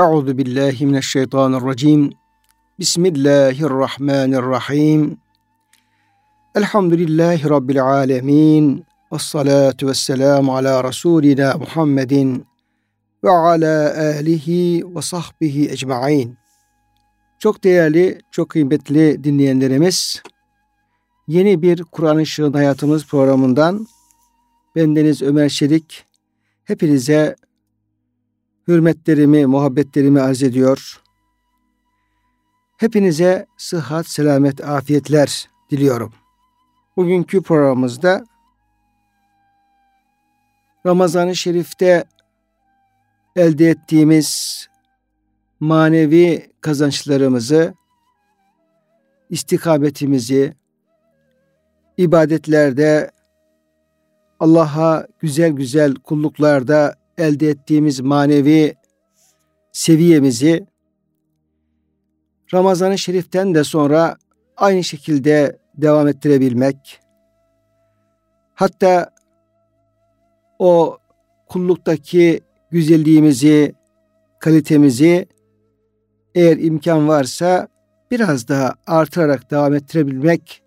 Euzu billahi mineşşeytanirracim. Bismillahirrahmanirrahim. Elhamdülillahi rabbil alamin. Ves salatu vesselamu ala rasulina Muhammedin ve ala alihi ve sahbihi ecmaîn. Çok değerli, çok kıymetli dinleyenlerimiz, yeni bir Kur'an Işığın Hayatımız programından bendeniz Ömer Çelik hepinize hürmetlerimi, muhabbetlerimi arz ediyor. Hepinize sıhhat, selamet, afiyetler diliyorum. Bugünkü programımızda Ramazan-ı Şerif'te elde ettiğimiz manevi kazançlarımızı, istikametimizi, ibadetlerde, Allah'a güzel güzel kulluklarda elde ettiğimiz manevi seviyemizi Ramazan-ı Şerif'ten de sonra aynı şekilde devam ettirebilmek, hatta o kulluktaki güzelliğimizi, kalitemizi eğer imkan varsa biraz daha artırarak devam ettirebilmek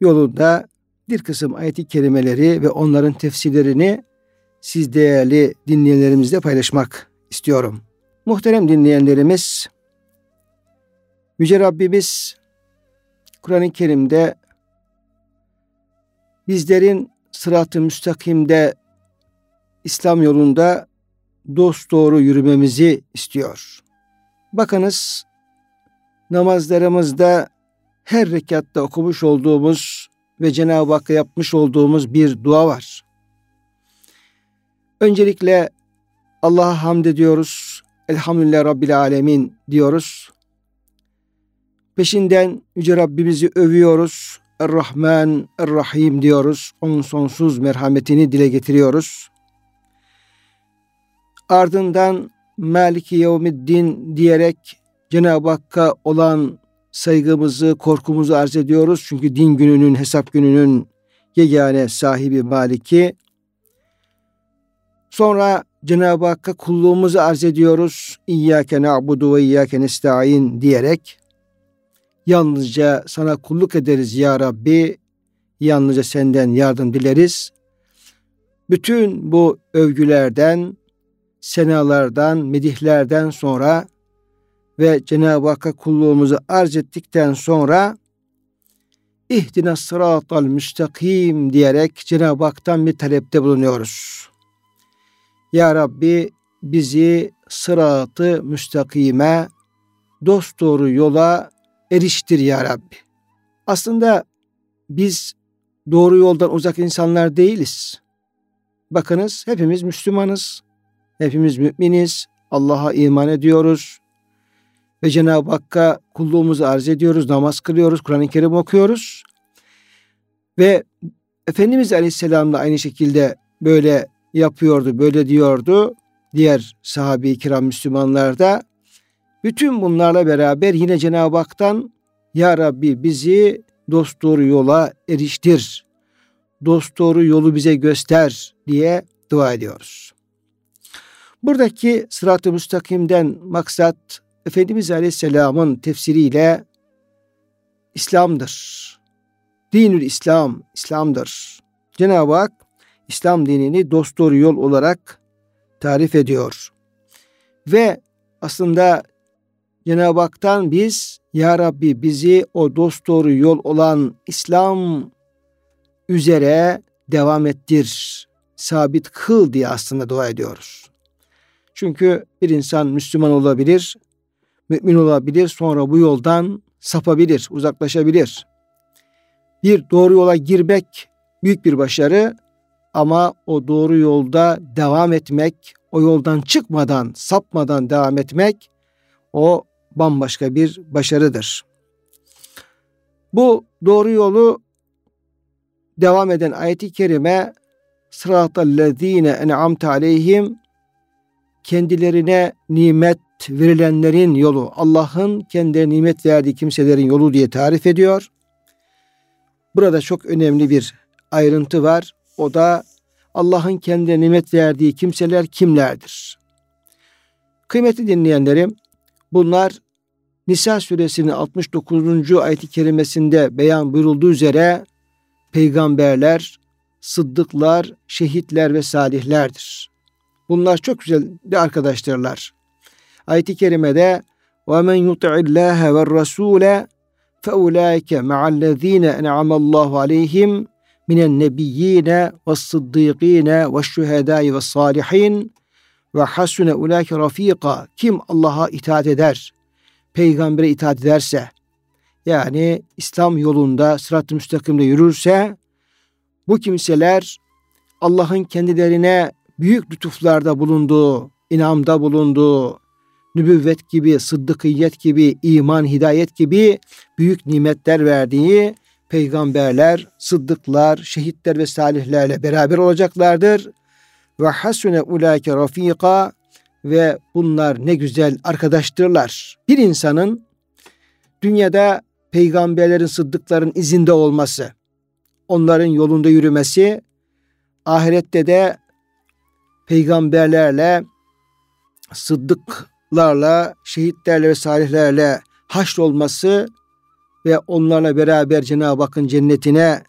yolunda bir kısım ayet-i kerimeleri ve onların tefsirlerini siz değerli dinleyenlerimizle paylaşmak istiyorum. Muhterem dinleyenlerimiz, Yüce Rabbimiz Kur'an-ı Kerim'de bizlerin sırat-ı müstakimde İslam yolunda dost doğru yürümemizi istiyor. Bakınız namazlarımızda her rekatta okumuş olduğumuz ve Cenab-ı Hakk'a yapmış olduğumuz bir dua var. Öncelikle Allah'a hamd ediyoruz. Elhamdülillah Rabbil Alemin diyoruz. Peşinden Yüce Rabbimizi övüyoruz. Er-Rahman, Er-Rahim diyoruz. Onun sonsuz merhametini dile getiriyoruz. Ardından Maliki Yevmiddin diyerek Cenab-ı Hakk'a olan saygımızı, korkumuzu arz ediyoruz. Çünkü din gününün, hesap gününün yegane sahibi Maliki. Sonra Cenab-ı Hakk'a kulluğumuzu arz ediyoruz. İyyâke na'budu ve iyyâke nesta'in diyerek yalnızca sana kulluk ederiz ya Rabbi. Yalnızca senden yardım dileriz. Bütün bu övgülerden, senalardan, medihlerden sonra ve Cenab-ı Hakk'a kulluğumuzu arz ettikten sonra İhdina sıratal müstakim diyerek Cenab-ı Hak'tan bir talepte bulunuyoruz. Ya Rabbi bizi sıratı müstakime dost doğru yola eriştir ya Rabbi. Aslında biz doğru yoldan uzak insanlar değiliz. Bakınız hepimiz Müslümanız. Hepimiz müminiz. Allah'a iman ediyoruz. Ve Cenab-ı Hakk'a kulluğumuzu arz ediyoruz. Namaz kılıyoruz. Kur'an-ı Kerim okuyoruz. Ve Efendimiz Aleyhisselam da aynı şekilde böyle yapıyordu, böyle diyordu. Diğer sahabe-i kiram Müslümanlar da bütün bunlarla beraber yine Cenab-ı Hak'tan Ya Rabbi bizi dost doğru yola eriştir. Dost doğru yolu bize göster diye dua ediyoruz. Buradaki sırat-ı müstakimden maksat Efendimiz Aleyhisselam'ın tefsiriyle İslam'dır. Dinül İslam, İslam'dır. Cenab-ı Hak İslam dinini dost doğru yol olarak tarif ediyor. Ve aslında Cenab-ı Hak'tan biz Ya Rabbi bizi o dost doğru yol olan İslam üzere devam ettir, sabit kıl diye aslında dua ediyoruz. Çünkü bir insan Müslüman olabilir, mümin olabilir, sonra bu yoldan sapabilir, uzaklaşabilir. Bir doğru yola girmek büyük bir başarı ama o doğru yolda devam etmek, o yoldan çıkmadan, sapmadan devam etmek o bambaşka bir başarıdır. Bu doğru yolu devam eden ayeti kerime sıratallezine en'amte aleyhim kendilerine nimet verilenlerin yolu, Allah'ın kendine nimet verdiği kimselerin yolu diye tarif ediyor. Burada çok önemli bir ayrıntı var. O da Allah'ın kendine nimet verdiği kimseler kimlerdir? Kıymetli dinleyenlerim, bunlar Nisa suresinin 69. ayeti kerimesinde beyan buyurulduğu üzere peygamberler, sıddıklar, şehitler ve salihlerdir. Bunlar çok güzel de arkadaştırlar. Ayet-i kerimede وَمَنْ يُطِعِ اللّٰهَ وَالرَّسُولَ فَاُولَٰئِكَ مَعَ الَّذ۪ينَ اَنْعَمَ اللّٰهُ عَلَيْهِمْ minen nebiyyine ve sıddîkine ve şühedâi ve salihin ve hasune ulâke rafîka. Kim Allah'a itaat eder, peygambere itaat ederse, yani İslam yolunda sırat-ı müstakimde yürürse, bu kimseler Allah'ın kendilerine büyük lütuflarda bulunduğu, inamda bulunduğu, nübüvvet gibi, sıddıkiyet gibi, iman, hidayet gibi büyük nimetler verdiği peygamberler, sıddıklar, şehitler ve salihlerle beraber olacaklardır. Ve hasune ulaike rafika ve bunlar ne güzel arkadaştırlar. Bir insanın dünyada peygamberlerin, sıddıkların izinde olması, onların yolunda yürümesi, ahirette de peygamberlerle, sıddıklarla, şehitlerle ve salihlerle haşr olması ve onlarla beraber Cenab-ı Hakk'ın cennetine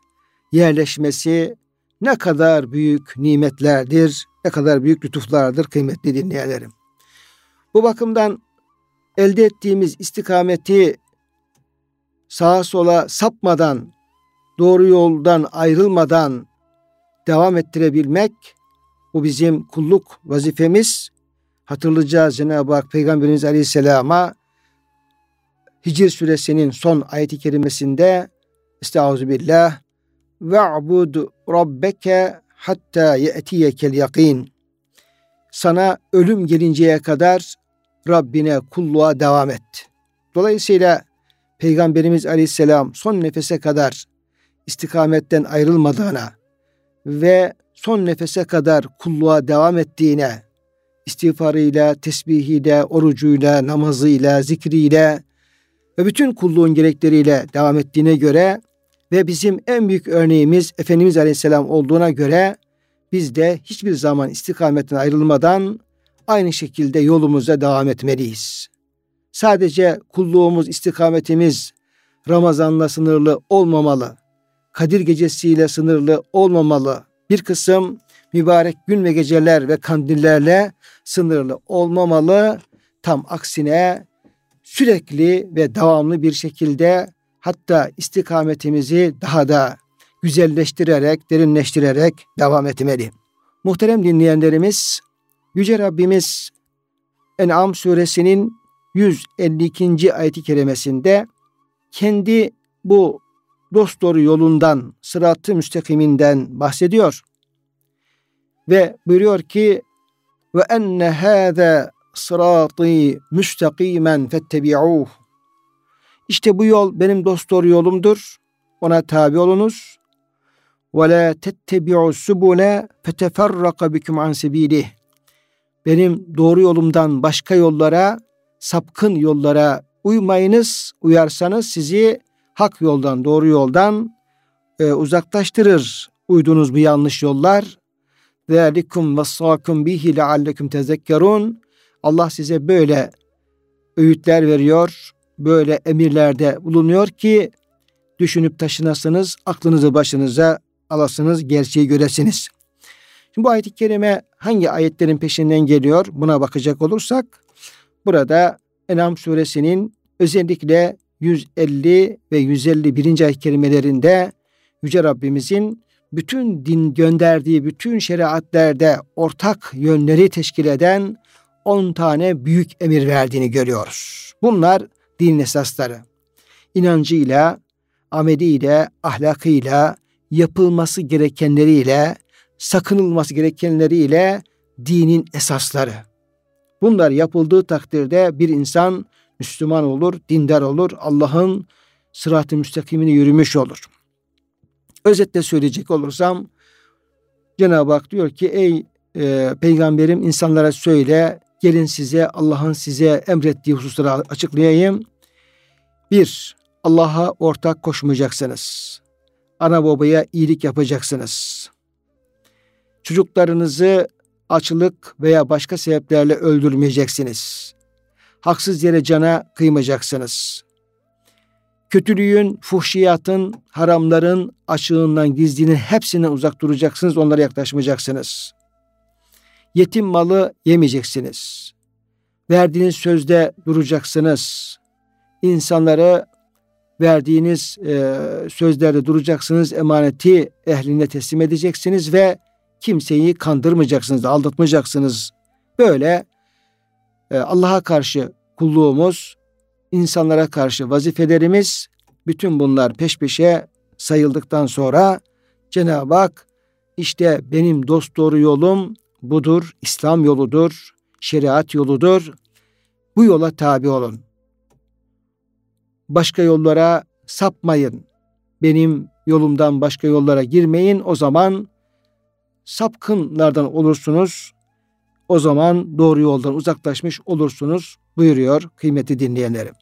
yerleşmesi ne kadar büyük nimetlerdir, ne kadar büyük lütuflardır kıymetli dinleyenlerim. Bu bakımdan elde ettiğimiz istikameti sağa sola sapmadan, doğru yoldan ayrılmadan devam ettirebilmek bu bizim kulluk vazifemiz. Hatırlayacağız Cenab-ı Hak Peygamberimiz Aleyhisselam'a Hicr suresinin son ayeti kerimesinde Estağfirullah ve'bud rabbeke hatta ye'tiyekel yakin. Sana ölüm gelinceye kadar Rabbine kulluğa devam et. Dolayısıyla Peygamberimiz Aleyhisselam son nefese kadar istikametten ayrılmadığına ve son nefese kadar kulluğa devam ettiğine, istiğfarıyla, tesbihiyle, orucuyla, namazıyla, zikriyle ve bütün kulluğun gerekleriyle devam ettiğine göre ve bizim en büyük örneğimiz Efendimiz Aleyhisselam olduğuna göre biz de hiçbir zaman istikametten ayrılmadan aynı şekilde yolumuza devam etmeliyiz. Sadece kulluğumuz, istikametimiz Ramazan'la sınırlı olmamalı. Kadir gecesiyle sınırlı olmamalı. Bir kısım mübarek gün ve geceler ve kandillerle sınırlı olmamalı. Tam aksine sürekli ve devamlı bir şekilde hatta istikametimizi daha da güzelleştirerek, derinleştirerek devam etmeli. Muhterem dinleyenlerimiz, Yüce Rabbimiz En'am suresinin 152. ayeti kerimesinde kendi bu dost doğru yolundan, sırat-ı müstakiminden bahsediyor. Ve buyuruyor ki ve enne hâze sıratı müstakimen fettebi'uh. İşte bu yol benim dost doğru yolumdur. Ona tabi olunuz. Ve la tettebi'u subule feteferraka biküm an sebilih. Benim doğru yolumdan başka yollara, sapkın yollara uymayınız. Uyarsanız sizi hak yoldan, doğru yoldan e, uzaklaştırır. Uydunuz bu yanlış yollar. Zalikum vassakum bihi leallekum tezekkerun. Allah size böyle öğütler veriyor, böyle emirlerde bulunuyor ki düşünüp taşınasınız, aklınızı başınıza alasınız, gerçeği göresiniz. Şimdi bu ayet-i kerime hangi ayetlerin peşinden geliyor buna bakacak olursak burada Enam suresinin özellikle 150 ve 151. ayet kerimelerinde Yüce Rabbimizin bütün din gönderdiği bütün şeriatlerde ortak yönleri teşkil eden 10 tane büyük emir verdiğini görüyoruz. Bunlar din esasları. İnancıyla, ameliyle, ahlakıyla, yapılması gerekenleriyle, sakınılması gerekenleriyle dinin esasları. Bunlar yapıldığı takdirde bir insan Müslüman olur, dindar olur, Allah'ın sırat-ı müstakimini yürümüş olur. Özetle söyleyecek olursam Cenab-ı Hak diyor ki ey e, peygamberim insanlara söyle gelin size Allah'ın size emrettiği hususları açıklayayım. Bir, Allah'a ortak koşmayacaksınız. Ana babaya iyilik yapacaksınız. Çocuklarınızı açlık veya başka sebeplerle öldürmeyeceksiniz. Haksız yere cana kıymayacaksınız. Kötülüğün, fuhşiyatın, haramların, açığından, gizlinin hepsinden uzak duracaksınız, onlara yaklaşmayacaksınız. Yetim malı yemeyeceksiniz. Verdiğiniz sözde duracaksınız. İnsanları verdiğiniz e, sözlerde duracaksınız, emaneti ehline teslim edeceksiniz ve kimseyi kandırmayacaksınız, aldatmayacaksınız. Böyle e, Allah'a karşı kulluğumuz, insanlara karşı vazifelerimiz, bütün bunlar peş peşe sayıldıktan sonra Cenab-ı Hak işte benim dost doğru yolum budur, İslam yoludur, şeriat yoludur. Bu yola tabi olun. Başka yollara sapmayın. Benim yolumdan başka yollara girmeyin. O zaman sapkınlardan olursunuz. O zaman doğru yoldan uzaklaşmış olursunuz buyuruyor kıymeti dinleyenlerim.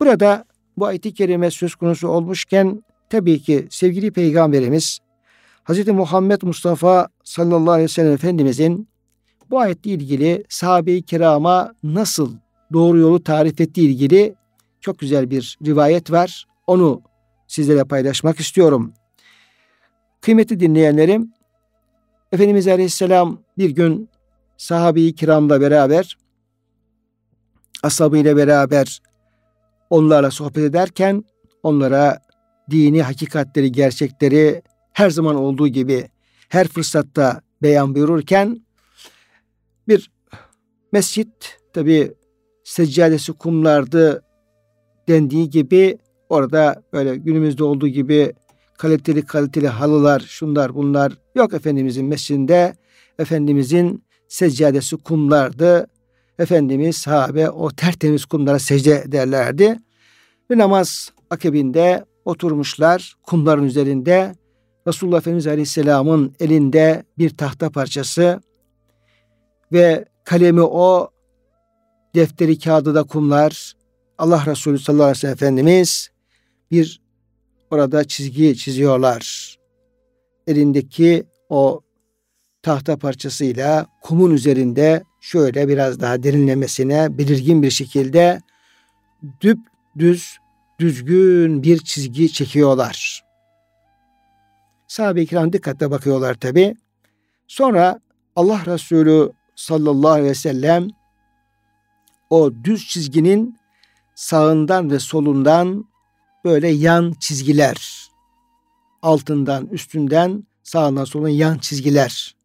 Burada bu ayet-i kerime söz konusu olmuşken tabii ki sevgili peygamberimiz Hz. Muhammed Mustafa sallallahu aleyhi ve sellem Efendimizin bu ayetle ilgili sahabe-i kirama nasıl doğru yolu tarif ettiği ilgili çok güzel bir rivayet var. Onu sizlere paylaşmak istiyorum. Kıymetli dinleyenlerim, Efendimiz Aleyhisselam bir gün sahabe-i kiramla beraber, ashabıyla beraber onlarla sohbet ederken onlara dini hakikatleri, gerçekleri her zaman olduğu gibi her fırsatta beyan buyururken bir mescit tabi seccadesi kumlardı dendiği gibi orada böyle günümüzde olduğu gibi kaliteli kaliteli halılar şunlar bunlar yok Efendimizin mescidinde Efendimizin seccadesi kumlardı. Efendimiz sahabe o tertemiz kumlara secde ederlerdi. Ve namaz akabinde oturmuşlar kumların üzerinde. Resulullah Efendimiz Aleyhisselam'ın elinde bir tahta parçası ve kalemi o, defteri kağıdı da kumlar. Allah Resulü sallallahu aleyhi ve sellem Efendimiz bir orada çizgi çiziyorlar. Elindeki o tahta parçasıyla kumun üzerinde şöyle biraz daha derinlemesine belirgin bir şekilde düp düz düzgün bir çizgi çekiyorlar. Sahabe-i kiram dikkatle bakıyorlar tabi. Sonra Allah Resulü sallallahu aleyhi ve sellem o düz çizginin sağından ve solundan böyle yan çizgiler altından üstünden sağından solundan yan çizgiler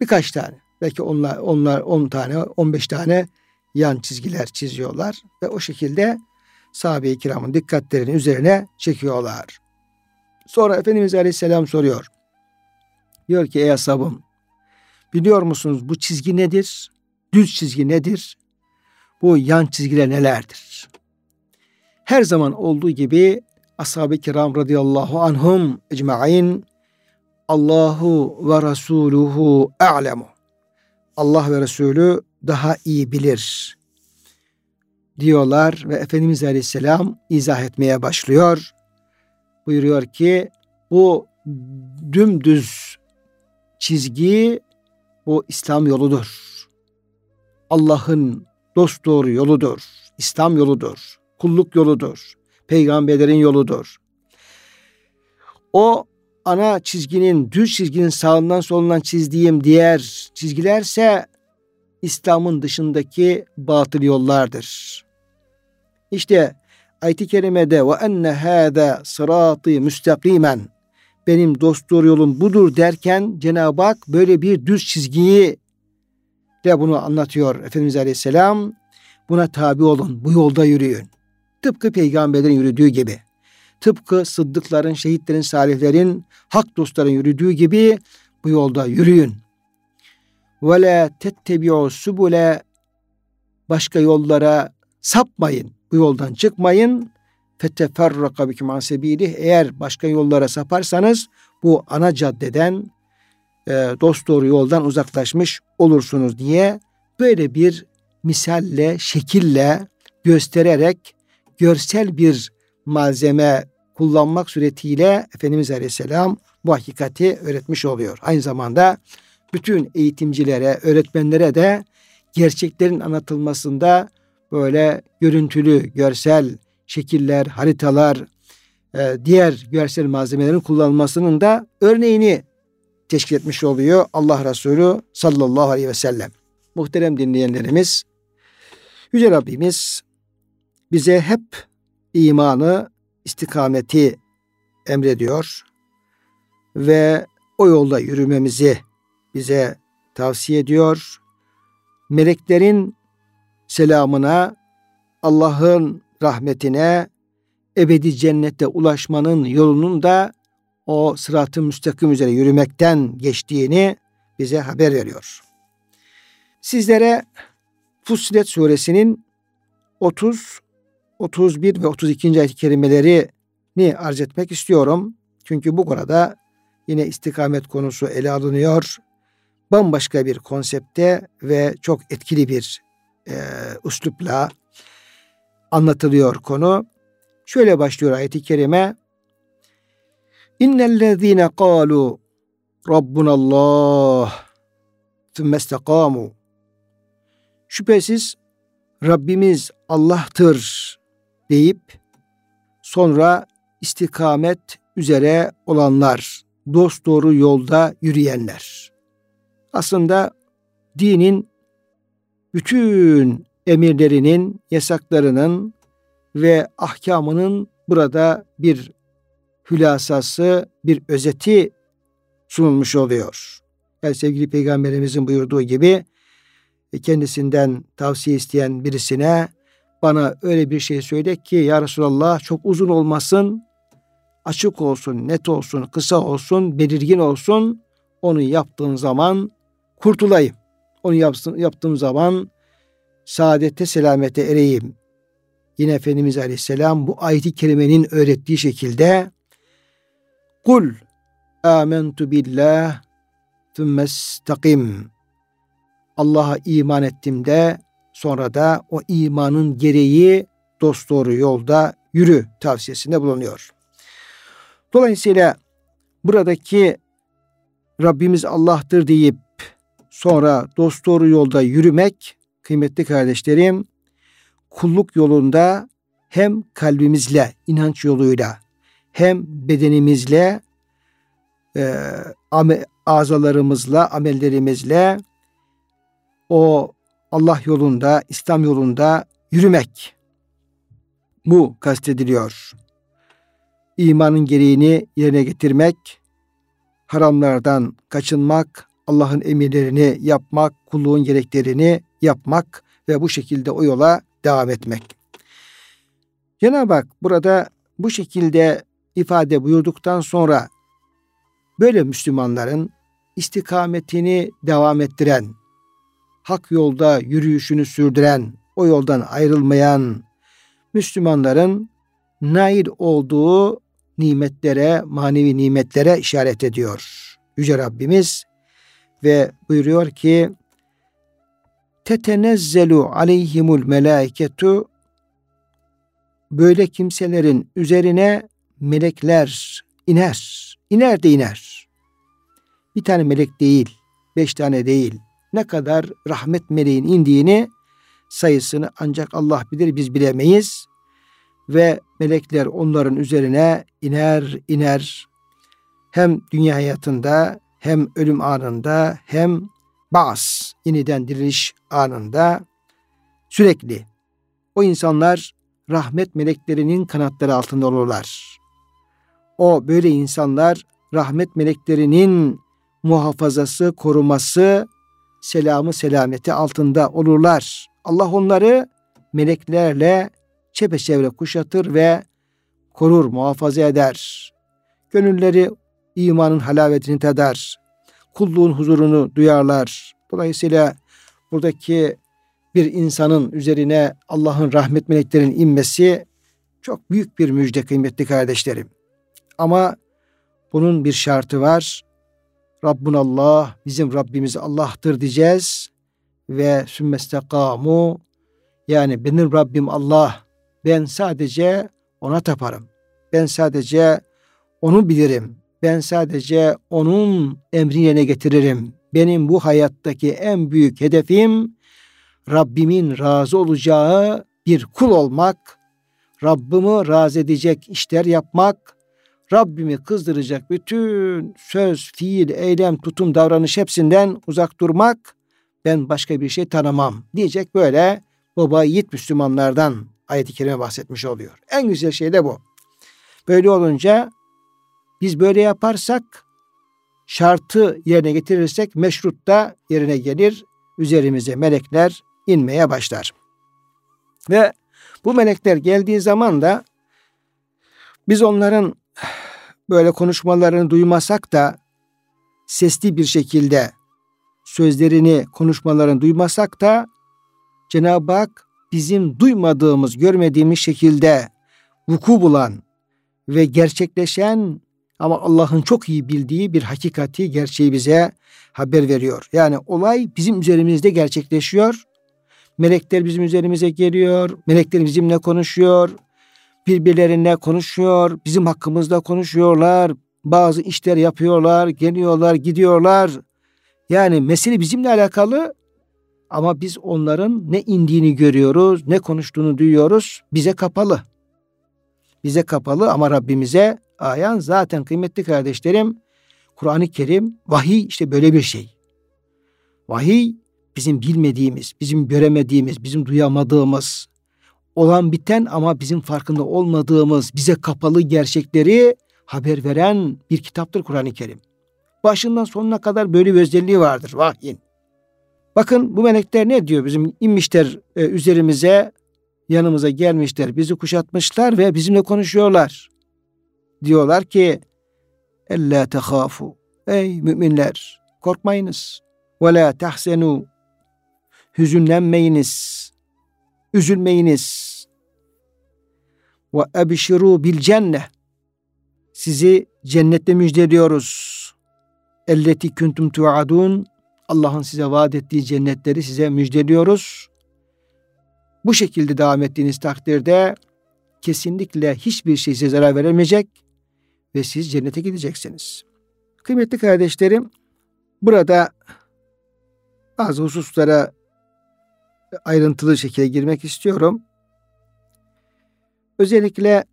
birkaç tane belki onlar onlar 10 tane 15 tane yan çizgiler çiziyorlar ve o şekilde sahabe-i kiramın dikkatlerini üzerine çekiyorlar. Sonra Efendimiz Aleyhisselam soruyor. Diyor ki ey ashabım biliyor musunuz bu çizgi nedir? Düz çizgi nedir? Bu yan çizgiler nelerdir? Her zaman olduğu gibi ashab-ı kiram radıyallahu anhum ecmain Allahu ve Resuluhu a'lemu. Allah ve Resulü daha iyi bilir diyorlar ve Efendimiz Aleyhisselam izah etmeye başlıyor. Buyuruyor ki bu dümdüz çizgi bu İslam yoludur. Allah'ın dost doğru yoludur. İslam yoludur. Kulluk yoludur. Peygamberlerin yoludur. O ana çizginin, düz çizginin sağından solundan çizdiğim diğer çizgilerse İslam'ın dışındaki batıl yollardır. İşte ayet-i kerimede ve enne hâzâ sıratı müstakimen benim dost doğru yolum budur derken Cenab-ı Hak böyle bir düz çizgiyi de bunu anlatıyor Efendimiz Aleyhisselam. Buna tabi olun, bu yolda yürüyün. Tıpkı peygamberlerin yürüdüğü gibi. Tıpkı sıddıkların, şehitlerin, salihlerin, hak dostların yürüdüğü gibi bu yolda yürüyün. Ve la tettebi'u subule başka yollara sapmayın. Bu yoldan çıkmayın. Feteferraka bikum an Eğer başka yollara saparsanız bu ana caddeden e, dost doğru yoldan uzaklaşmış olursunuz diye böyle bir misalle, şekille göstererek görsel bir malzeme kullanmak suretiyle Efendimiz Aleyhisselam bu hakikati öğretmiş oluyor. Aynı zamanda bütün eğitimcilere, öğretmenlere de gerçeklerin anlatılmasında böyle görüntülü, görsel şekiller, haritalar, e, diğer görsel malzemelerin kullanılmasının da örneğini teşkil etmiş oluyor Allah Resulü sallallahu aleyhi ve sellem. Muhterem dinleyenlerimiz, Yüce Rabbimiz bize hep imanı, istikameti emrediyor ve o yolda yürümemizi bize tavsiye ediyor. Meleklerin selamına, Allah'ın rahmetine, ebedi cennete ulaşmanın yolunun da o sıratı müstakim üzere yürümekten geçtiğini bize haber veriyor. Sizlere Fussilet suresinin 30, 31 ve 32. ayet-i kerimelerini arz etmek istiyorum. Çünkü bu konuda yine istikamet konusu ele alınıyor. Bambaşka bir konsepte ve çok etkili bir e, üslupla anlatılıyor konu. Şöyle başlıyor ayet-i kerime. İnnellezîne kâlu Rabbunallah thümme istekamu. Şüphesiz Rabbimiz Allah'tır deyip sonra istikamet üzere olanlar, dost doğru yolda yürüyenler. Aslında dinin bütün emirlerinin, yasaklarının ve ahkamının burada bir hülasası, bir özeti sunulmuş oluyor. Yani sevgili peygamberimizin buyurduğu gibi kendisinden tavsiye isteyen birisine bana öyle bir şey söyle ki ya Resulallah çok uzun olmasın, açık olsun, net olsun, kısa olsun, belirgin olsun. Onu yaptığın zaman kurtulayım. Onu yapsın, yaptığım zaman saadete, selamete ereyim. Yine Efendimiz Aleyhisselam bu ayeti kerimenin öğrettiği şekilde Kul amentu billah thümmestakim Allah'a iman ettim de sonra da o imanın gereği dosdoğru yolda yürü tavsiyesinde bulunuyor. Dolayısıyla buradaki Rabbimiz Allah'tır deyip sonra dosdoğru yolda yürümek kıymetli kardeşlerim kulluk yolunda hem kalbimizle, inanç yoluyla hem bedenimizle e, ame, azalarımızla, amellerimizle o Allah yolunda, İslam yolunda yürümek. Bu kastediliyor. İmanın gereğini yerine getirmek, haramlardan kaçınmak, Allah'ın emirlerini yapmak, kulluğun gereklerini yapmak ve bu şekilde o yola devam etmek. Cenab-ı Hak burada bu şekilde ifade buyurduktan sonra böyle Müslümanların istikametini devam ettiren, hak yolda yürüyüşünü sürdüren, o yoldan ayrılmayan Müslümanların nail olduğu nimetlere, manevi nimetlere işaret ediyor. Yüce Rabbimiz ve buyuruyor ki tetenezzelu aleyhimul melaiketu böyle kimselerin üzerine melekler iner. İner de iner. Bir tane melek değil, beş tane değil, ne kadar rahmet meleğin indiğini sayısını ancak Allah bilir biz bilemeyiz. Ve melekler onların üzerine iner iner hem dünya hayatında hem ölüm anında hem bas yeniden diriliş anında sürekli o insanlar rahmet meleklerinin kanatları altında olurlar. O böyle insanlar rahmet meleklerinin muhafazası, koruması selamı selameti altında olurlar. Allah onları meleklerle çepeçevre kuşatır ve korur, muhafaza eder. Gönülleri imanın halavetini tadar. Kulluğun huzurunu duyarlar. Dolayısıyla buradaki bir insanın üzerine Allah'ın rahmet meleklerinin inmesi çok büyük bir müjde kıymetli kardeşlerim. Ama bunun bir şartı var. Rabbun Allah, bizim Rabbimiz Allah'tır diyeceğiz ve sümmestekamu yani benim Rabbim Allah. Ben sadece ona taparım. Ben sadece onu bilirim. Ben sadece onun emrini yerine getiririm. benim bu hayattaki en büyük hedefim Rabbimin razı olacağı bir kul olmak, Rabbimi razı edecek işler yapmak, Rabbimi kızdıracak bütün söz, fiil, eylem, tutum, davranış hepsinden uzak durmak, ben başka bir şey tanımam diyecek böyle baba yiğit Müslümanlardan ayet-i kerime bahsetmiş oluyor. En güzel şey de bu. Böyle olunca biz böyle yaparsak şartı yerine getirirsek meşrut da yerine gelir. Üzerimize melekler inmeye başlar. Ve bu melekler geldiği zaman da biz onların böyle konuşmalarını duymasak da sesli bir şekilde sözlerini, konuşmalarını duymasak da Cenab-ı Hak bizim duymadığımız, görmediğimiz şekilde vuku bulan ve gerçekleşen ama Allah'ın çok iyi bildiği bir hakikati, gerçeği bize haber veriyor. Yani olay bizim üzerimizde gerçekleşiyor. Melekler bizim üzerimize geliyor. Melekler bizimle konuşuyor. Birbirlerine konuşuyor. Bizim hakkımızda konuşuyorlar. Bazı işler yapıyorlar. Geliyorlar, gidiyorlar. Yani mesele bizimle alakalı ama biz onların ne indiğini görüyoruz, ne konuştuğunu duyuyoruz. Bize kapalı. Bize kapalı ama Rabbimize ayan zaten kıymetli kardeşlerim Kur'an-ı Kerim vahiy işte böyle bir şey. Vahiy bizim bilmediğimiz, bizim göremediğimiz, bizim duyamadığımız, olan biten ama bizim farkında olmadığımız, bize kapalı gerçekleri haber veren bir kitaptır Kur'an-ı Kerim. Başından sonuna kadar böyle bir özelliği vardır vahyin. Bakın bu melekler ne diyor? Bizim inmişler e, üzerimize, yanımıza gelmişler, bizi kuşatmışlar ve bizimle konuşuyorlar. Diyorlar ki, Ella tehafu. Ey müminler, korkmayınız. Ve la tahsenu. Hüzünlenmeyiniz. Üzülmeyiniz. Ve ebşiru bil cenne. Sizi cennette müjdeliyoruz. Elleti kuntum tuadun Allah'ın size vaat ettiği cennetleri size müjdeliyoruz. Bu şekilde devam ettiğiniz takdirde kesinlikle hiçbir şey size zarar veremeyecek ve siz cennete gideceksiniz. Kıymetli kardeşlerim, burada bazı hususlara ayrıntılı şekilde girmek istiyorum. Özellikle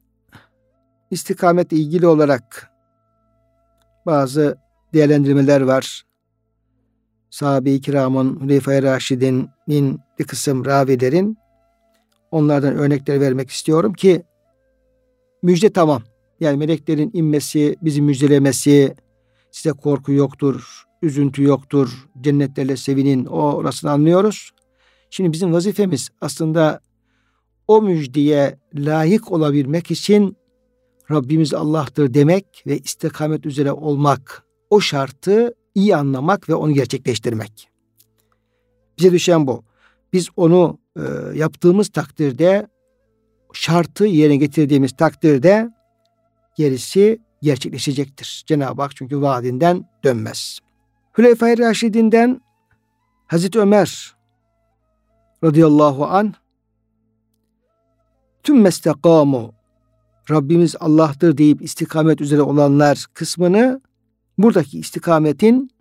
istikametle ilgili olarak bazı değerlendirmeler var sahabe-i kiramın, Hüleyfe-i Raşidin'in bir kısım ravilerin onlardan örnekler vermek istiyorum ki müjde tamam. Yani meleklerin inmesi, bizi müjdelemesi, size korku yoktur, üzüntü yoktur, cennetlerle sevinin, o orasını anlıyoruz. Şimdi bizim vazifemiz aslında o müjdeye layık olabilmek için Rabbimiz Allah'tır demek ve istikamet üzere olmak. O şartı iyi anlamak ve onu gerçekleştirmek. Bize düşen bu. Biz onu e, yaptığımız takdirde şartı yerine getirdiğimiz takdirde gerisi gerçekleşecektir. Cenab-ı Hak çünkü vaadinden dönmez. Hüleyfa-i Raşid'inden Hazreti Ömer radıyallahu an tüm mestekamu Rabbimiz Allah'tır deyip istikamet üzere olanlar kısmını buradaki istikametin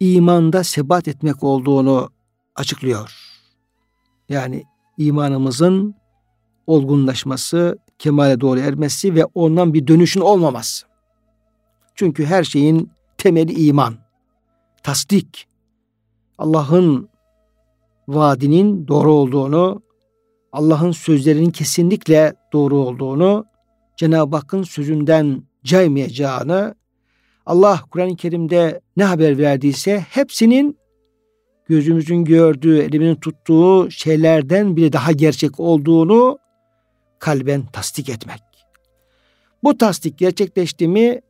imanda sebat etmek olduğunu açıklıyor. Yani imanımızın olgunlaşması, kemale doğru ermesi ve ondan bir dönüşün olmaması. Çünkü her şeyin temeli iman, tasdik. Allah'ın vaadinin doğru olduğunu, Allah'ın sözlerinin kesinlikle doğru olduğunu, Cenab-ı Hakk'ın sözünden caymayacağını Allah Kur'an-ı Kerim'de ne haber verdiyse hepsinin gözümüzün gördüğü, elimizin tuttuğu şeylerden bile daha gerçek olduğunu kalben tasdik etmek. Bu tasdik gerçekleşti mi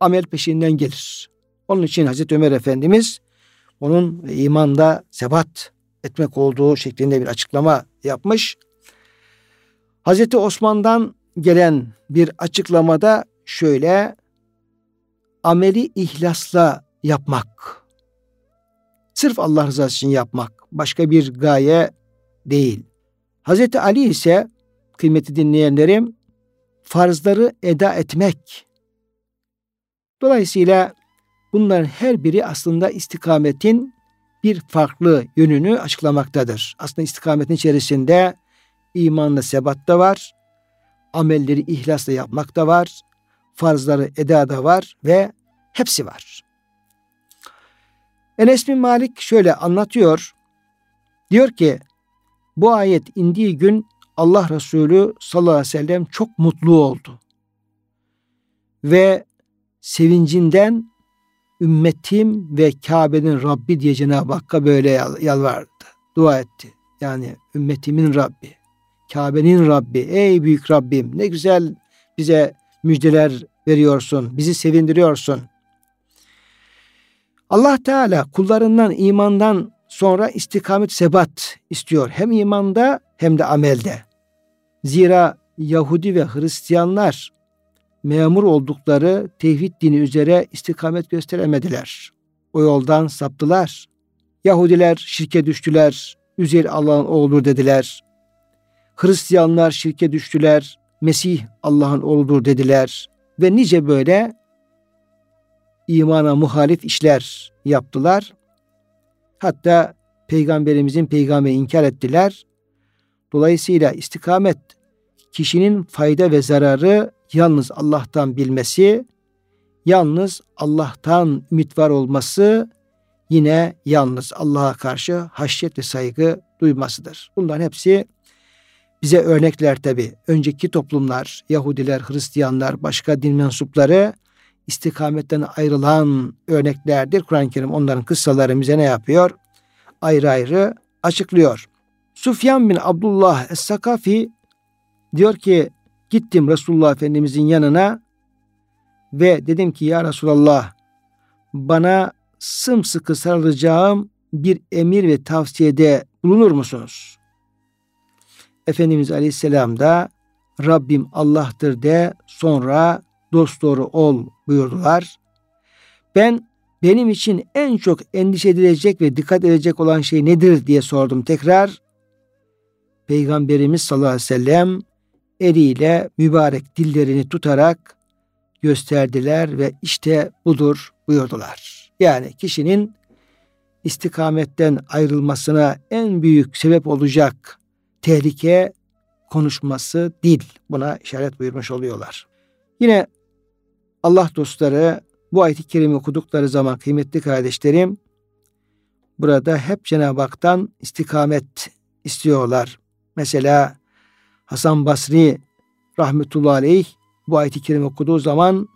amel peşinden gelir. Onun için Hazreti Ömer Efendimiz onun imanda sebat etmek olduğu şeklinde bir açıklama yapmış. Hazreti Osman'dan gelen bir açıklamada şöyle ameli ihlasla yapmak. Sırf Allah rızası için yapmak. Başka bir gaye değil. Hazreti Ali ise kıymeti dinleyenlerim farzları eda etmek. Dolayısıyla Bunların her biri aslında istikametin bir farklı yönünü açıklamaktadır. Aslında istikametin içerisinde imanla sebat da var, amelleri ihlasla yapmak da var, farzları eda da var ve hepsi var. Enes bin Malik şöyle anlatıyor. Diyor ki bu ayet indiği gün Allah Resulü sallallahu aleyhi ve sellem çok mutlu oldu. Ve sevincinden ümmetim ve Kabe'nin Rabbi diye Cenab-ı Hakk'a böyle yalvardı. Dua etti. Yani ümmetimin Rabbi. Kabe'nin Rabbi. Ey büyük Rabbim ne güzel bize müjdeler veriyorsun. Bizi sevindiriyorsun. Allah Teala kullarından imandan sonra istikamet sebat istiyor. Hem imanda hem de amelde. Zira Yahudi ve Hristiyanlar memur oldukları tevhid dini üzere istikamet gösteremediler. O yoldan saptılar. Yahudiler şirke düştüler. Üzeyr Allah'ın oğludur dediler. Hristiyanlar şirke düştüler. Mesih Allah'ın oğludur dediler. Ve nice böyle imana muhalif işler yaptılar. Hatta peygamberimizin peygamberi inkar ettiler. Dolayısıyla istikamet kişinin fayda ve zararı yalnız Allah'tan bilmesi, yalnız Allah'tan ümit var olması, yine yalnız Allah'a karşı haşyet ve saygı duymasıdır. Bunların hepsi bize örnekler tabi. Önceki toplumlar, Yahudiler, Hristiyanlar, başka din mensupları istikametten ayrılan örneklerdir. Kur'an-ı Kerim onların kıssaları bize ne yapıyor? Ayrı ayrı açıklıyor. Sufyan bin Abdullah Es-Sakafi diyor ki gittim Resulullah Efendimizin yanına ve dedim ki ya Resulallah bana sımsıkı sarılacağım bir emir ve tavsiyede bulunur musunuz? Efendimiz Aleyhisselam da Rabbim Allah'tır de sonra dost doğru ol buyurdular. Ben benim için en çok endişe edilecek ve dikkat edilecek olan şey nedir diye sordum tekrar. Peygamberimiz sallallahu aleyhi ve sellem eliyle mübarek dillerini tutarak gösterdiler ve işte budur buyurdular. Yani kişinin istikametten ayrılmasına en büyük sebep olacak tehlike konuşması dil. Buna işaret buyurmuş oluyorlar. Yine Allah dostları bu ayet-i kerime okudukları zaman kıymetli kardeşlerim burada hep Cenab-ı Hak'tan istikamet istiyorlar. Mesela Hasan Basri rahmetullahi aleyh bu ayet-i kerime okuduğu zaman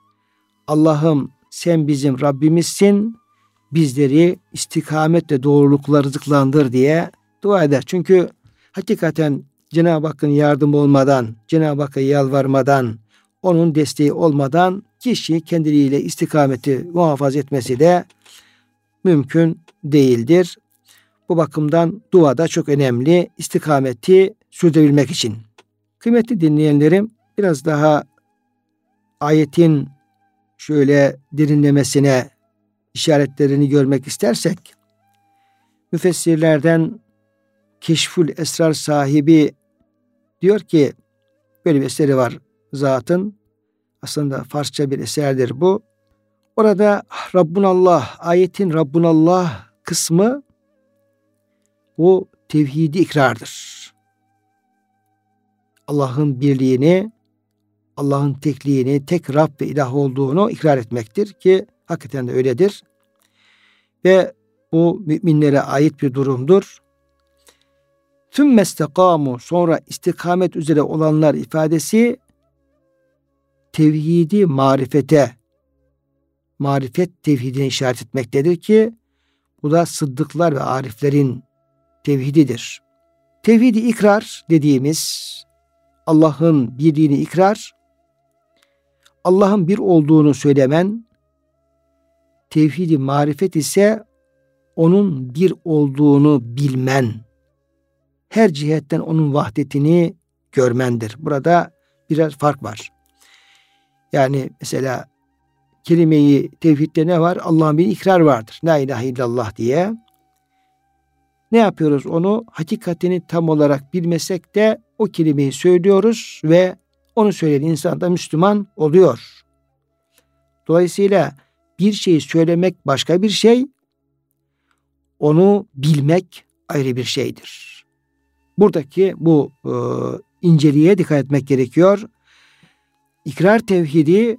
Allah'ım sen bizim Rabbimizsin bizleri istikametle doğrulukla rızıklandır diye dua eder. Çünkü hakikaten Cenab-ı Hakk'ın yardım olmadan, Cenab-ı Hakk'a yalvarmadan, onun desteği olmadan kişi kendiliğiyle istikameti muhafaza etmesi de mümkün değildir. Bu bakımdan dua da çok önemli istikameti sürdürebilmek için. Kıymetli dinleyenlerim biraz daha ayetin şöyle derinlemesine işaretlerini görmek istersek müfessirlerden Keşful Esrar sahibi diyor ki böyle bir eseri var zatın aslında Farsça bir eserdir bu. Orada Rabbunallah, ayetin Rabbunallah kısmı bu tevhidi ikrardır. Allah'ın birliğini, Allah'ın tekliğini, tek Rab ve ilah olduğunu ikrar etmektir ki hakikaten de öyledir. Ve bu müminlere ait bir durumdur. Tüm mestekamu sonra istikamet üzere olanlar ifadesi tevhidi marifete, marifet tevhidine işaret etmektedir ki bu da sıddıklar ve ariflerin tevhididir. Tevhidi ikrar dediğimiz Allah'ın birliğini ikrar, Allah'ın bir olduğunu söylemen, tevhidi marifet ise onun bir olduğunu bilmen, her cihetten onun vahdetini görmendir. Burada biraz fark var. Yani mesela kelimeyi tevhidde ne var? Allah'ın bir ikrar vardır. La ilahe illallah diye. Ne yapıyoruz onu? Hakikatini tam olarak bilmesek de o kelimeyi söylüyoruz ve onu söyleyen insan da Müslüman oluyor. Dolayısıyla bir şeyi söylemek başka bir şey, onu bilmek ayrı bir şeydir. Buradaki bu e, inceliğe dikkat etmek gerekiyor. İkrar tevhidi,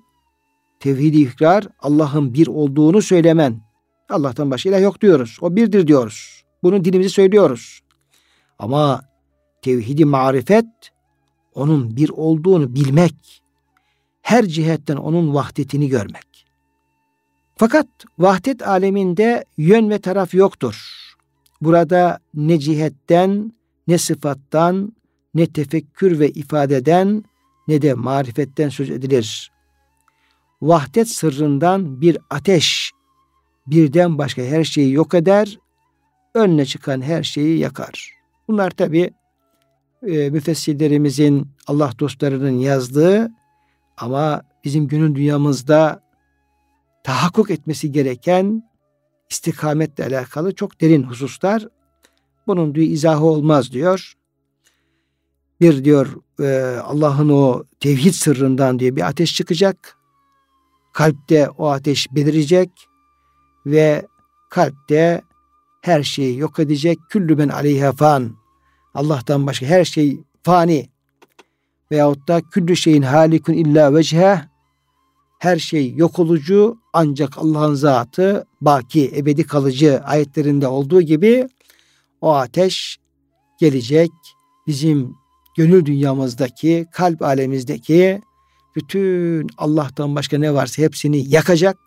tevhidi ikrar Allah'ın bir olduğunu söylemen. Allah'tan başka ilah yok diyoruz. O birdir diyoruz. Bunu dilimizi söylüyoruz. Ama tevhidi marifet onun bir olduğunu bilmek, her cihetten onun vahdetini görmek. Fakat vahdet aleminde yön ve taraf yoktur. Burada ne cihetten, ne sıfattan, ne tefekkür ve ifadeden, ne de marifetten söz edilir. Vahdet sırrından bir ateş birden başka her şeyi yok eder, önüne çıkan her şeyi yakar. Bunlar tabi e, müfessirlerimizin, Allah dostlarının yazdığı ama bizim günün dünyamızda tahakkuk etmesi gereken istikametle alakalı çok derin hususlar. Bunun diyor izahı olmaz diyor. Bir diyor e, Allah'ın o tevhid sırrından diye bir ateş çıkacak. Kalpte o ateş belirecek ve kalpte her şeyi yok edecek. Küllü ben aleyha fan. Allah'tan başka her şey fani. Veyahut da küllü şeyin halikun illa vecheh. Her şey yok olucu ancak Allah'ın zatı baki, ebedi kalıcı ayetlerinde olduğu gibi o ateş gelecek. Bizim gönül dünyamızdaki, kalp alemizdeki bütün Allah'tan başka ne varsa hepsini yakacak.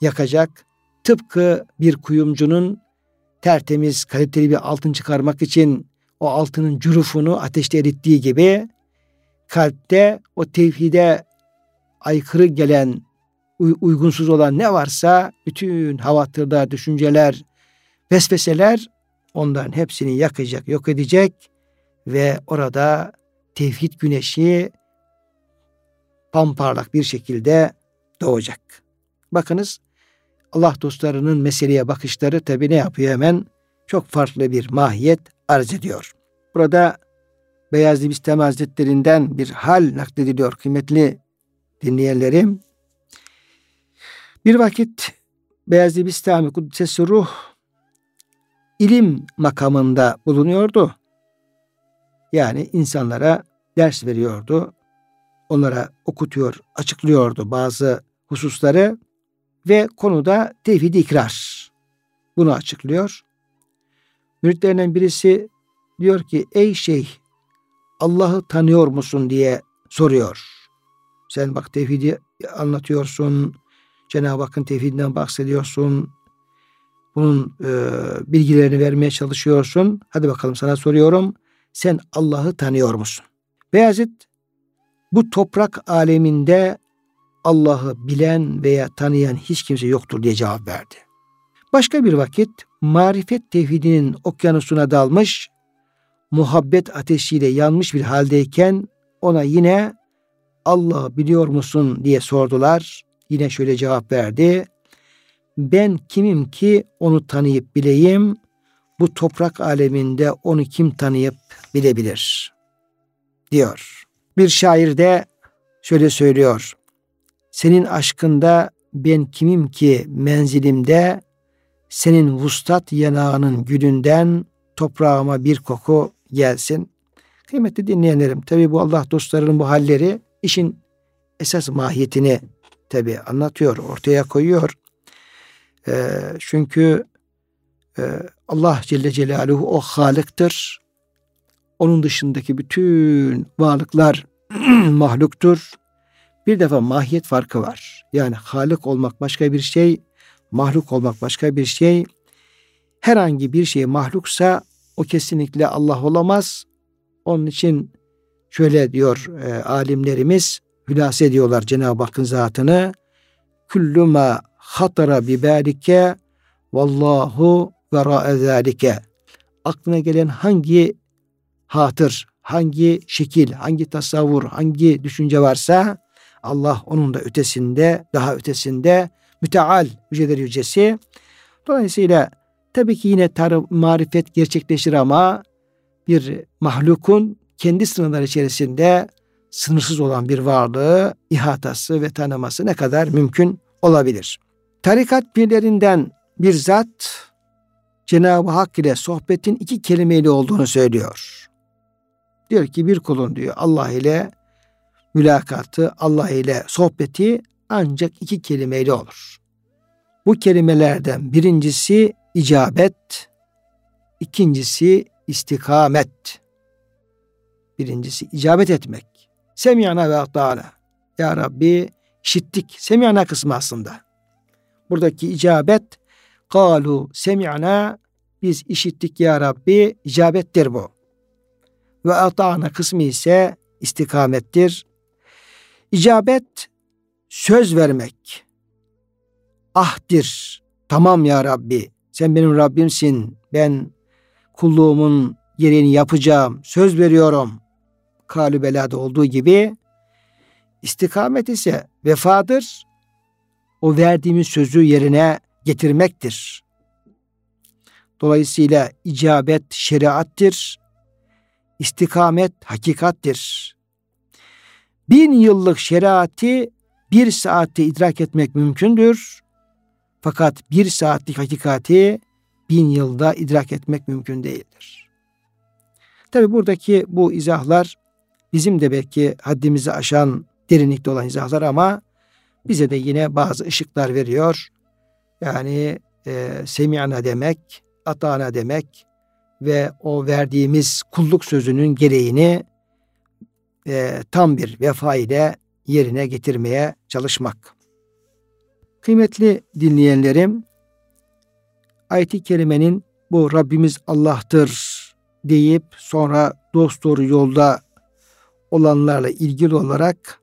Yakacak. Tıpkı bir kuyumcunun tertemiz, kaliteli bir altın çıkarmak için o altının cürufunu ateşte erittiği gibi kalpte o tevhide aykırı gelen, uygunsuz olan ne varsa bütün havatırlar, düşünceler, vesveseler onların hepsini yakacak, yok edecek ve orada tevhid güneşi pamparlak bir şekilde doğacak. Bakınız Allah dostlarının meseleye bakışları tabi ne yapıyor hemen? Çok farklı bir mahiyet arz ediyor. Burada Beyazlı Bistami Hazretlerinden bir hal naklediliyor kıymetli dinleyenlerim. Bir vakit Beyazlı Bistami Kuddisesi Ruh ilim makamında bulunuyordu. Yani insanlara ders veriyordu. Onlara okutuyor, açıklıyordu bazı hususları ve konuda tevhid ikrar. Bunu açıklıyor. Müritlerinden birisi diyor ki ey şeyh Allah'ı tanıyor musun diye soruyor. Sen bak tevhidi anlatıyorsun. Cenab-ı Hakk'ın tevhidinden bahsediyorsun. Bunun e, bilgilerini vermeye çalışıyorsun. Hadi bakalım sana soruyorum. Sen Allah'ı tanıyor musun? Beyazıt bu toprak aleminde Allah'ı bilen veya tanıyan hiç kimse yoktur diye cevap verdi. Başka bir vakit marifet tevhidinin okyanusuna dalmış, muhabbet ateşiyle yanmış bir haldeyken ona yine Allah'ı biliyor musun diye sordular. Yine şöyle cevap verdi. Ben kimim ki onu tanıyıp bileyim? Bu toprak aleminde onu kim tanıyıp bilebilir? Diyor. Bir şair de şöyle söylüyor. Senin aşkında ben kimim ki menzilimde senin vustat yanağının gülünden toprağıma bir koku gelsin. Kıymetli dinleyenlerim tabi bu Allah dostlarının bu halleri işin esas mahiyetini tabi anlatıyor, ortaya koyuyor. E, çünkü e, Allah Celle Celaluhu o Halık'tır. Onun dışındaki bütün varlıklar mahluktur. Bir defa mahiyet farkı var. Yani Halık olmak başka bir şey, mahluk olmak başka bir şey. Herhangi bir şey mahluksa o kesinlikle Allah olamaz. Onun için şöyle diyor e, alimlerimiz, hülasa ediyorlar Cenab-ı Hakk'ın zatını. Kullu ma hatara bi balike vallahu vera zalike. Aklına gelen hangi hatır, hangi şekil, hangi tasavvur, hangi düşünce varsa Allah onun da ötesinde, daha ötesinde müteal yüceler yücesi. Dolayısıyla tabii ki yine tarım, marifet gerçekleşir ama bir mahlukun kendi sınırları içerisinde sınırsız olan bir varlığı ihatası ve tanıması ne kadar mümkün olabilir. Tarikat birlerinden bir zat Cenab-ı Hak ile sohbetin iki kelimeyle olduğunu söylüyor. Diyor ki bir kulun diyor Allah ile mülakatı, Allah ile sohbeti ancak iki kelimeyle olur. Bu kelimelerden birincisi icabet, ikincisi istikamet. Birincisi icabet etmek. Semiyana ve ata'na. Ya Rabbi işittik. Semiyana kısmı aslında. Buradaki icabet kalu semiyana biz işittik ya Rabbi icabettir bu. Ve ata'na kısmı ise istikamettir. İcabet söz vermek. Ahdir. Tamam ya Rabbi. Sen benim Rabbimsin. Ben kulluğumun gereğini yapacağım. Söz veriyorum. Kalü belada olduğu gibi istikamet ise vefadır. O verdiğimiz sözü yerine getirmektir. Dolayısıyla icabet şeriattir. İstikamet hakikattir. Bin yıllık şeriatı bir saatte idrak etmek mümkündür. Fakat bir saatlik hakikati bin yılda idrak etmek mümkün değildir. Tabi buradaki bu izahlar bizim de belki haddimizi aşan derinlikte olan izahlar ama bize de yine bazı ışıklar veriyor. Yani e, semi'ana demek, atana demek ve o verdiğimiz kulluk sözünün gereğini e, tam bir vefa ile yerine getirmeye çalışmak. Kıymetli dinleyenlerim, ayet-i kerimenin bu Rabbimiz Allah'tır deyip sonra dost doğru yolda olanlarla ilgili olarak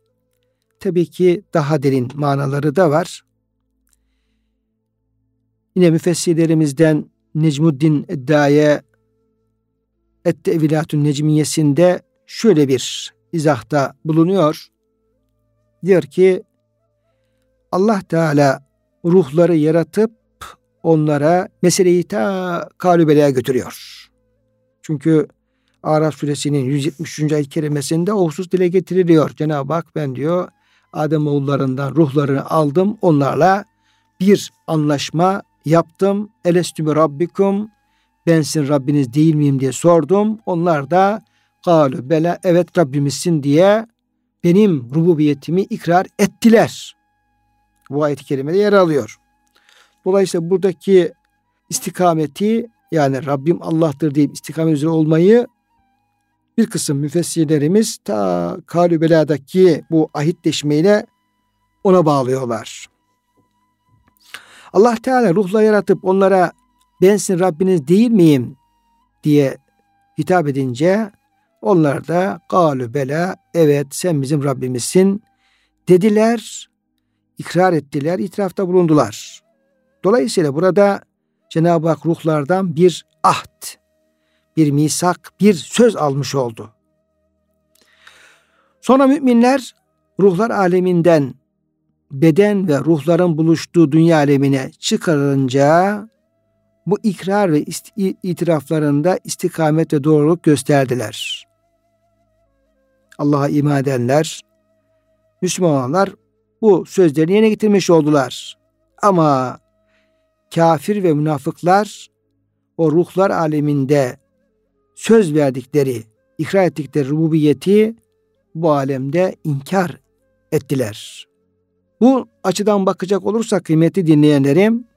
tabii ki daha derin manaları da var. Yine müfessirlerimizden Necmuddin Edda'ya Et-Tevilatün Necmiyesinde şöyle bir izahta bulunuyor. Diyor ki Allah Teala ruhları yaratıp onlara meseleyi ta kalübeleye götürüyor. Çünkü Araf suresinin 173. ayet kerimesinde o husus dile getiriliyor. Cenab-ı Hak ben diyor Adem oğullarından ruhlarını aldım. Onlarla bir anlaşma yaptım. Elestü rabbikum bensin Rabbiniz değil miyim diye sordum. Onlar da galu bela evet Rabbimizsin diye benim rububiyetimi ikrar ettiler. Bu ayet-i kerimede yer alıyor. Dolayısıyla buradaki istikameti yani Rabbim Allah'tır deyip istikamet üzere olmayı bir kısım müfessirlerimiz ta Kalübela'daki bu ahitleşmeyle ona bağlıyorlar. Allah Teala ruhla yaratıp onlara bensin Rabbiniz değil miyim diye hitap edince onlar da galu bela evet sen bizim Rabbimizsin dediler, ikrar ettiler, itirafta bulundular. Dolayısıyla burada Cenab-ı Hak ruhlardan bir ahd, bir misak, bir söz almış oldu. Sonra müminler ruhlar aleminden beden ve ruhların buluştuğu dünya alemine çıkarılınca bu ikrar ve itiraflarında istikamet ve doğruluk gösterdiler. Allah'a iman edenler, Müslümanlar bu sözlerini yerine getirmiş oldular. Ama kafir ve münafıklar o ruhlar aleminde söz verdikleri, ikrar ettikleri rububiyeti bu alemde inkar ettiler. Bu açıdan bakacak olursak kıymetli dinleyenlerim,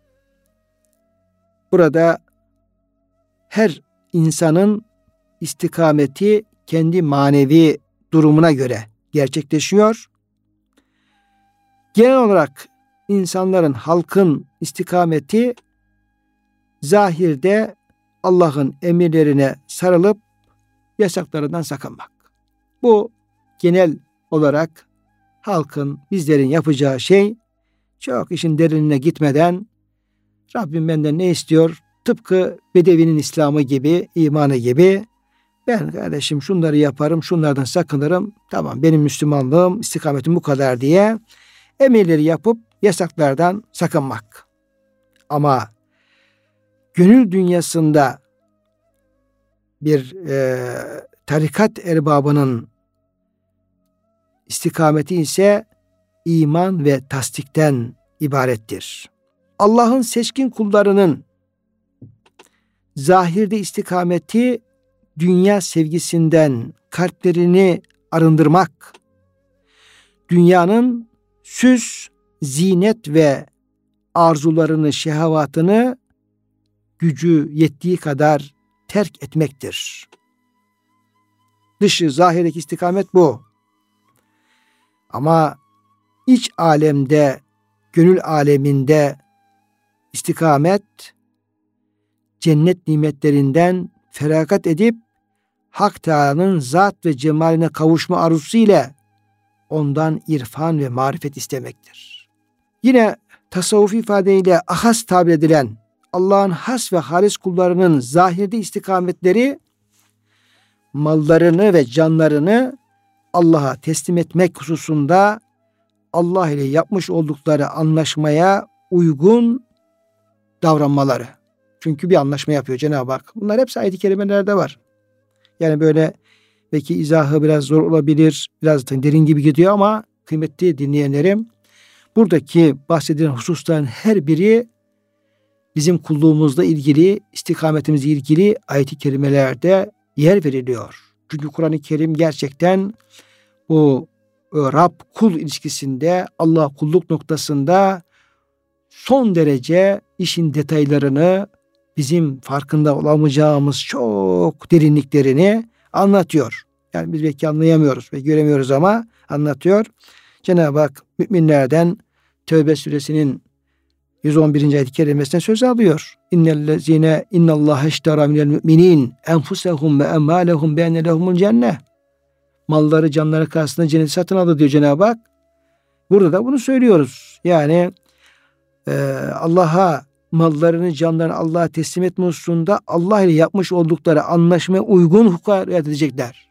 burada her insanın istikameti kendi manevi durumuna göre gerçekleşiyor. Genel olarak insanların, halkın istikameti zahirde Allah'ın emirlerine sarılıp yasaklarından sakınmak. Bu genel olarak halkın, bizlerin yapacağı şey çok işin derinine gitmeden Rabbim benden ne istiyor? Tıpkı Bedevi'nin İslam'ı gibi, imanı gibi ben kardeşim şunları yaparım, şunlardan sakınırım. Tamam benim Müslümanlığım, istikametim bu kadar diye emirleri yapıp yasaklardan sakınmak. Ama gönül dünyasında bir e, tarikat erbabının istikameti ise iman ve tasdikten ibarettir. Allah'ın seçkin kullarının zahirde istikameti dünya sevgisinden kalplerini arındırmak, dünyanın süs, zinet ve arzularını, şehavatını gücü yettiği kadar terk etmektir. Dışı, zahirdeki istikamet bu. Ama iç alemde, gönül aleminde istikamet cennet nimetlerinden feragat edip Hak Teala'nın zat ve cemaline kavuşma arzusu ile ondan irfan ve marifet istemektir. Yine tasavvuf ifadeyle ahas tabir edilen Allah'ın has ve halis kullarının zahirde istikametleri mallarını ve canlarını Allah'a teslim etmek hususunda Allah ile yapmış oldukları anlaşmaya uygun davranmaları. Çünkü bir anlaşma yapıyor Cenab-ı Hak. Bunlar hepsi ayet-i kerimelerde var. Yani böyle belki izahı biraz zor olabilir, biraz derin gibi gidiyor ama kıymetli dinleyenlerim buradaki bahsedilen hususların her biri bizim kulluğumuzla ilgili, istikametimizle ilgili ayet-i kerimelerde yer veriliyor. Çünkü Kur'an-ı Kerim gerçekten bu e, Rab kul ilişkisinde Allah kulluk noktasında son derece işin detaylarını bizim farkında olamayacağımız çok derinliklerini anlatıyor. Yani biz belki anlayamıyoruz ve göremiyoruz ama anlatıyor. Cenab-ı Hak müminlerden Tevbe suresinin 111. ayet-i kerimesine söz alıyor. İnnellezine innallaha iştara minel müminin enfusehum ve emmalehum be'enne lehumul cenne. Malları canları karşısında cennet satın aldı diyor Cenab-ı Hak. Burada da bunu söylüyoruz. Yani e, Allah'a mallarını canlarını Allah'a teslim etme hususunda Allah ile yapmış oldukları anlaşmaya uygun hukuka riayet edecekler.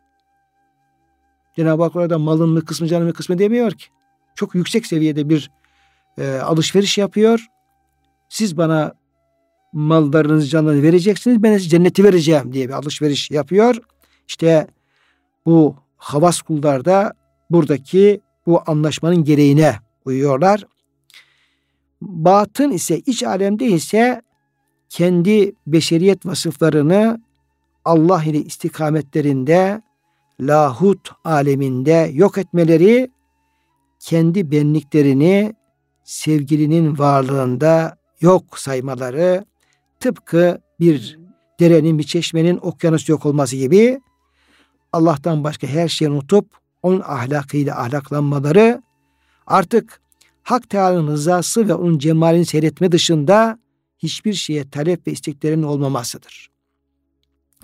Cenab-ı Hak orada malın mı kısmı canın mı kısmı demiyor ki. Çok yüksek seviyede bir e, alışveriş yapıyor. Siz bana mallarınızı canlarını vereceksiniz. Ben size cenneti vereceğim diye bir alışveriş yapıyor. İşte bu havas kullar da buradaki bu anlaşmanın gereğine uyuyorlar. Batın ise iç alemde ise kendi beşeriyet vasıflarını Allah ile istikametlerinde lahut aleminde yok etmeleri kendi benliklerini sevgilinin varlığında yok saymaları tıpkı bir derenin bir çeşmenin okyanus yok olması gibi Allah'tan başka her şeyi unutup onun ahlakıyla ahlaklanmaları artık Hak Teala'nın rızası ve onun cemalini seyretme dışında hiçbir şeye talep ve isteklerin olmamasıdır.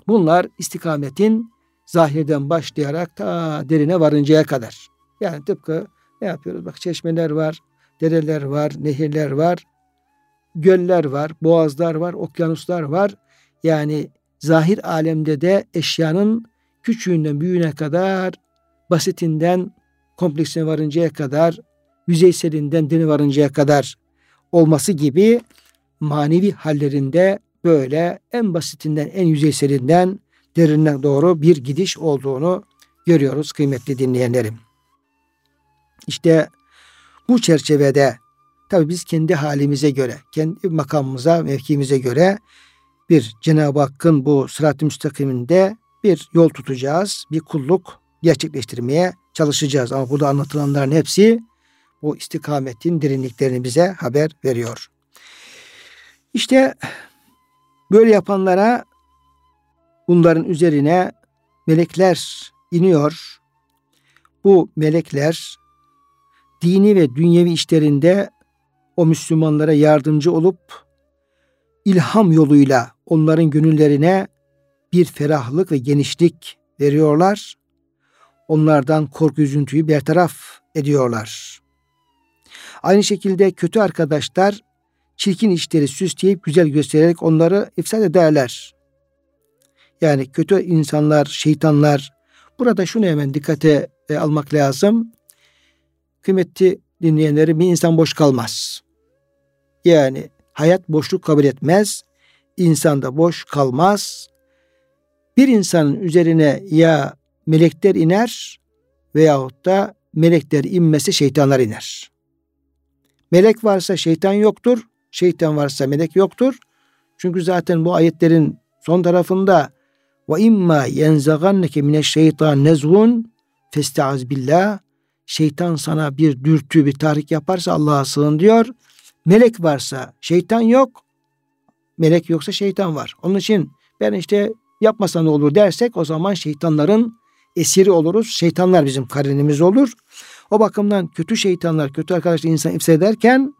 Bunlar istikametin zahirden başlayarak ta derine varıncaya kadar. Yani tıpkı ne yapıyoruz? Bak çeşmeler var, dereler var, nehirler var, göller var, boğazlar var, okyanuslar var. Yani zahir alemde de eşyanın küçüğünden büyüğüne kadar, basitinden kompleksine varıncaya kadar yüzeyselinden dini varıncaya kadar olması gibi manevi hallerinde böyle en basitinden en yüzeyselinden derinine doğru bir gidiş olduğunu görüyoruz kıymetli dinleyenlerim. İşte bu çerçevede tabi biz kendi halimize göre, kendi makamımıza, mevkimize göre bir Cenab-ı Hakk'ın bu sırat-ı müstakiminde bir yol tutacağız, bir kulluk gerçekleştirmeye çalışacağız. Ama burada anlatılanların hepsi o istikametin derinliklerini bize haber veriyor. İşte böyle yapanlara bunların üzerine melekler iniyor. Bu melekler dini ve dünyevi işlerinde o Müslümanlara yardımcı olup ilham yoluyla onların gönüllerine bir ferahlık ve genişlik veriyorlar. Onlardan korku üzüntüyü bertaraf ediyorlar. Aynı şekilde kötü arkadaşlar çirkin işleri süsleyip güzel göstererek onları ifsad ederler. Yani kötü insanlar, şeytanlar. Burada şunu hemen dikkate e, almak lazım. Kıymetli dinleyenleri bir insan boş kalmaz. Yani hayat boşluk kabul etmez. İnsan da boş kalmaz. Bir insanın üzerine ya melekler iner veyahut da melekler inmesi şeytanlar iner. Melek varsa şeytan yoktur. Şeytan varsa melek yoktur. Çünkü zaten bu ayetlerin son tarafında ve imma yenzaganneke mineşşeytan nezgun festaiz billah şeytan sana bir dürtü bir tahrik yaparsa Allah'a sığın diyor. Melek varsa şeytan yok. Melek yoksa şeytan var. Onun için ben işte yapmasa ne olur dersek o zaman şeytanların esiri oluruz. Şeytanlar bizim karinimiz olur. O bakımdan kötü şeytanlar, kötü arkadaşlar insan ifsad ederken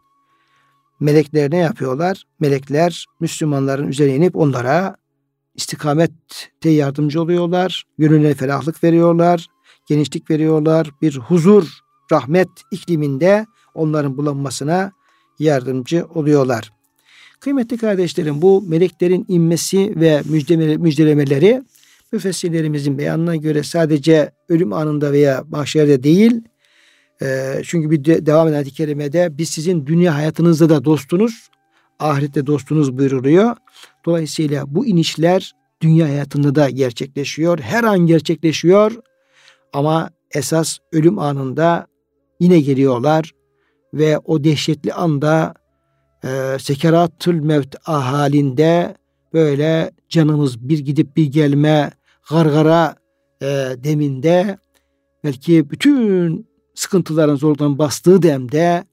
melekler ne yapıyorlar? Melekler Müslümanların üzerine inip onlara istikamette yardımcı oluyorlar. Gönüllere ferahlık veriyorlar. Genişlik veriyorlar. Bir huzur, rahmet ikliminde onların bulanmasına yardımcı oluyorlar. Kıymetli kardeşlerim bu meleklerin inmesi ve müjdelemeleri müfessirlerimizin beyanına göre sadece ölüm anında veya mahşerde değil e, çünkü bir de, devam eden ayet-i kerimede biz sizin dünya hayatınızda da dostunuz ahirette dostunuz buyuruluyor. Dolayısıyla bu inişler dünya hayatında da gerçekleşiyor. Her an gerçekleşiyor ama esas ölüm anında yine geliyorlar ve o dehşetli anda e, sekeratül mevt halinde böyle canımız bir gidip bir gelme gargara e, deminde belki bütün sıkıntıların zorlukların bastığı demde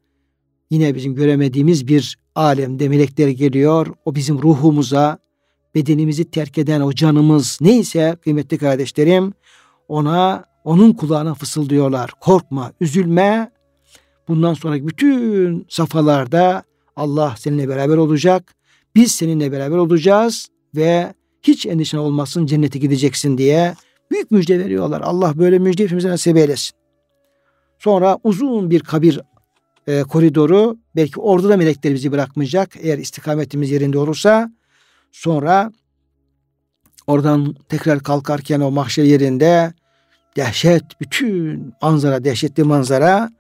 yine bizim göremediğimiz bir alemde melekler geliyor. O bizim ruhumuza, bedenimizi terk eden o canımız neyse kıymetli kardeşlerim ona onun kulağına fısıldıyorlar. Korkma, üzülme. Bundan sonraki bütün safhalarda Allah seninle beraber olacak. Biz seninle beraber olacağız ve hiç endişen olmasın cennete gideceksin diye büyük müjde veriyorlar. Allah böyle müjde hepimize nasip eylesin. Sonra uzun bir kabir e, koridoru belki orada da melekler bizi bırakmayacak eğer istikametimiz yerinde olursa sonra oradan tekrar kalkarken o mahşer yerinde dehşet bütün manzara dehşetli manzara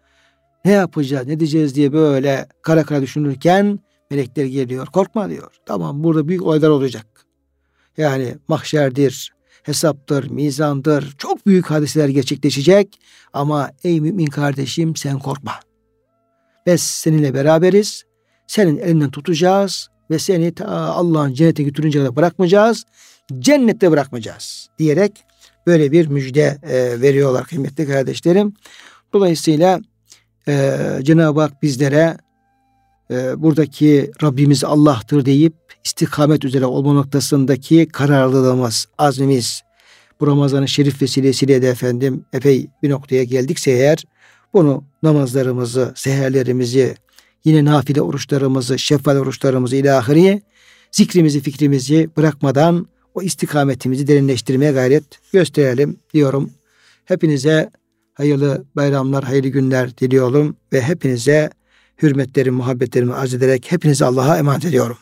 ne yapacağız ne diyeceğiz diye böyle kara kara düşünürken melekler geliyor korkma diyor tamam burada büyük olaylar olacak yani mahşerdir hesaptır mizandır çok büyük hadiseler gerçekleşecek ama ey mümin kardeşim sen korkma biz seninle beraberiz. Senin elinden tutacağız ve seni Allah'ın cennete götürünce kadar bırakmayacağız. Cennette bırakmayacağız diyerek böyle bir müjde e, veriyorlar kıymetli kardeşlerim. Dolayısıyla e, Cenab-ı Hak bizlere e, buradaki Rabbimiz Allah'tır deyip istikamet üzere olma noktasındaki kararlılığımız, azmimiz bu Ramazan-ı Şerif vesilesiyle de efendim epey bir noktaya geldikse eğer bunu namazlarımızı, seherlerimizi, yine nafile oruçlarımızı, şeffal oruçlarımızı ilahiri zikrimizi, fikrimizi bırakmadan o istikametimizi derinleştirmeye gayret gösterelim diyorum. Hepinize hayırlı bayramlar, hayırlı günler diliyorum ve hepinize hürmetlerimi, muhabbetlerimi arz ederek hepinizi Allah'a emanet ediyorum.